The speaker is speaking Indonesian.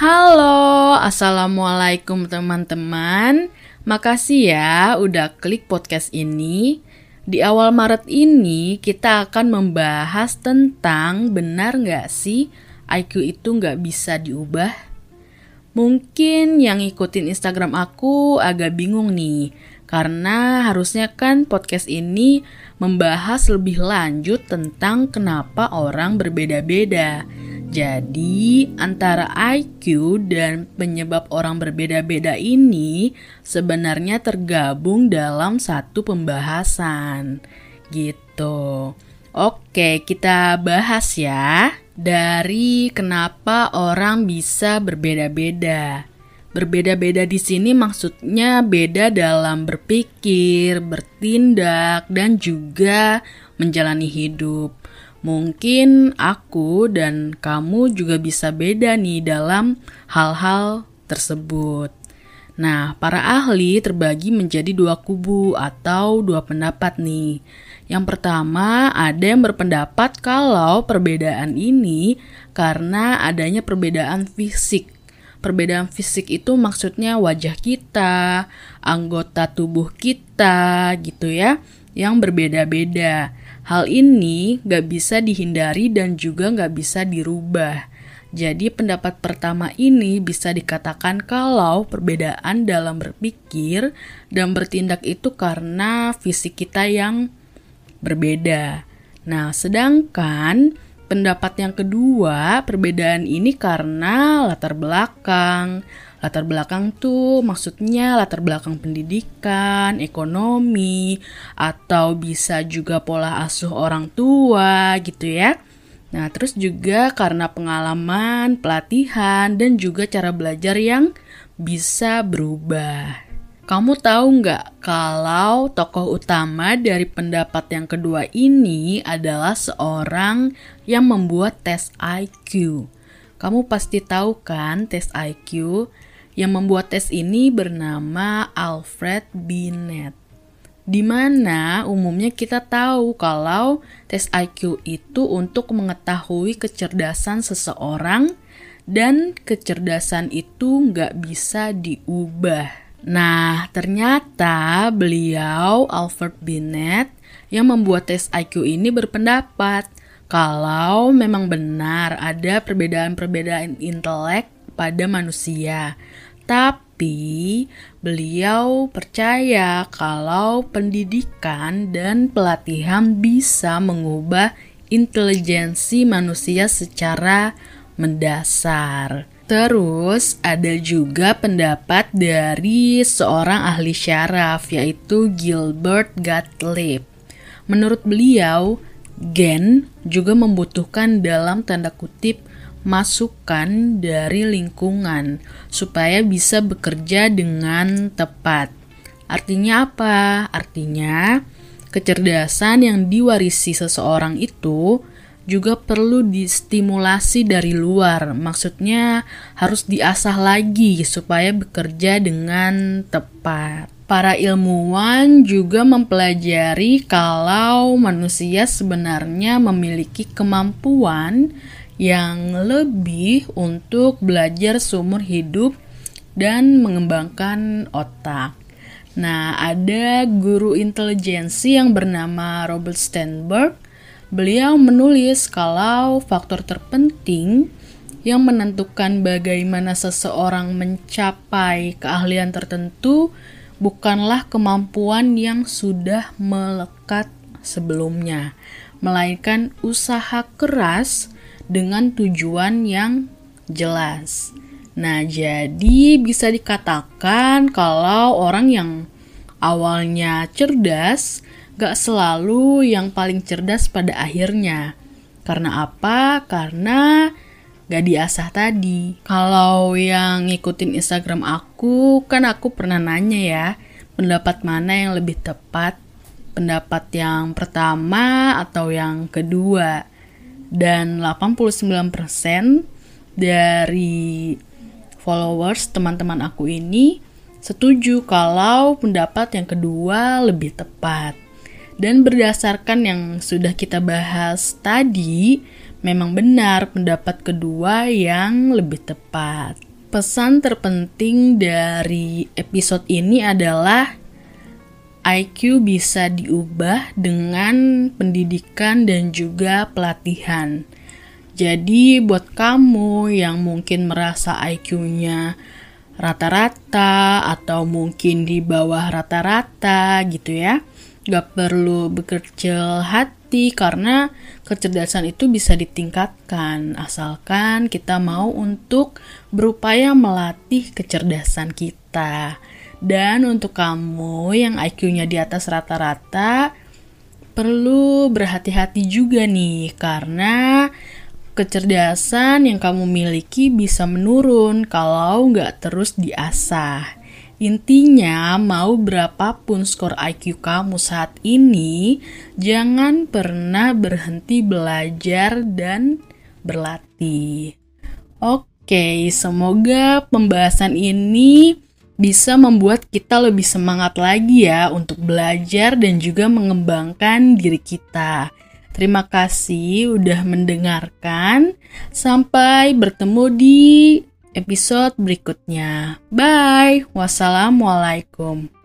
Halo, Assalamualaikum teman-teman Makasih ya udah klik podcast ini Di awal Maret ini kita akan membahas tentang benar nggak sih IQ itu nggak bisa diubah? Mungkin yang ikutin Instagram aku agak bingung nih karena harusnya kan podcast ini membahas lebih lanjut tentang kenapa orang berbeda-beda. Jadi, antara IQ dan penyebab orang berbeda-beda ini sebenarnya tergabung dalam satu pembahasan. Gitu. Oke, kita bahas ya dari kenapa orang bisa berbeda-beda. Berbeda-beda di sini maksudnya beda dalam berpikir, bertindak, dan juga menjalani hidup. Mungkin aku dan kamu juga bisa beda nih dalam hal-hal tersebut. Nah, para ahli terbagi menjadi dua kubu atau dua pendapat nih. Yang pertama, ada yang berpendapat kalau perbedaan ini karena adanya perbedaan fisik Perbedaan fisik itu maksudnya wajah kita, anggota tubuh kita gitu ya, yang berbeda-beda. Hal ini gak bisa dihindari dan juga gak bisa dirubah. Jadi pendapat pertama ini bisa dikatakan kalau perbedaan dalam berpikir dan bertindak itu karena fisik kita yang berbeda. Nah, sedangkan Pendapat yang kedua, perbedaan ini karena latar belakang. Latar belakang tuh maksudnya latar belakang pendidikan, ekonomi, atau bisa juga pola asuh orang tua gitu ya. Nah, terus juga karena pengalaman, pelatihan, dan juga cara belajar yang bisa berubah. Kamu tahu nggak kalau tokoh utama dari pendapat yang kedua ini adalah seorang yang membuat tes IQ. Kamu pasti tahu kan tes IQ? Yang membuat tes ini bernama Alfred Binet. Di mana umumnya kita tahu kalau tes IQ itu untuk mengetahui kecerdasan seseorang dan kecerdasan itu nggak bisa diubah. Nah, ternyata beliau Alfred Binet yang membuat tes IQ ini berpendapat kalau memang benar ada perbedaan-perbedaan intelek pada manusia. Tapi beliau percaya kalau pendidikan dan pelatihan bisa mengubah intelijensi manusia secara mendasar. Terus ada juga pendapat dari seorang ahli syaraf yaitu Gilbert Gottlieb. Menurut beliau, gen juga membutuhkan dalam tanda kutip masukan dari lingkungan supaya bisa bekerja dengan tepat. Artinya apa? Artinya kecerdasan yang diwarisi seseorang itu juga perlu distimulasi dari luar. Maksudnya harus diasah lagi supaya bekerja dengan tepat. Para ilmuwan juga mempelajari kalau manusia sebenarnya memiliki kemampuan yang lebih untuk belajar seumur hidup dan mengembangkan otak. Nah, ada guru intelijensi yang bernama Robert Sternberg Beliau menulis kalau faktor terpenting yang menentukan bagaimana seseorang mencapai keahlian tertentu bukanlah kemampuan yang sudah melekat sebelumnya, melainkan usaha keras dengan tujuan yang jelas. Nah, jadi bisa dikatakan kalau orang yang awalnya cerdas gak selalu yang paling cerdas pada akhirnya. Karena apa? Karena gak diasah tadi. Kalau yang ngikutin Instagram aku, kan aku pernah nanya ya, pendapat mana yang lebih tepat? Pendapat yang pertama atau yang kedua? Dan 89% dari followers teman-teman aku ini setuju kalau pendapat yang kedua lebih tepat. Dan berdasarkan yang sudah kita bahas tadi, memang benar pendapat kedua yang lebih tepat. pesan terpenting dari episode ini adalah IQ bisa diubah dengan pendidikan dan juga pelatihan. Jadi buat kamu yang mungkin merasa IQ-nya rata-rata atau mungkin di bawah rata-rata gitu ya, gak perlu berkecil hati karena kecerdasan itu bisa ditingkatkan asalkan kita mau untuk berupaya melatih kecerdasan kita. Dan untuk kamu yang IQ-nya di atas rata-rata, perlu berhati-hati juga nih karena kecerdasan yang kamu miliki bisa menurun kalau nggak terus diasah. Intinya, mau berapapun skor IQ kamu saat ini, jangan pernah berhenti belajar dan berlatih. Oke, semoga pembahasan ini bisa membuat kita lebih semangat lagi ya untuk belajar dan juga mengembangkan diri kita. Terima kasih udah mendengarkan. Sampai bertemu di episode berikutnya. Bye. Wassalamualaikum.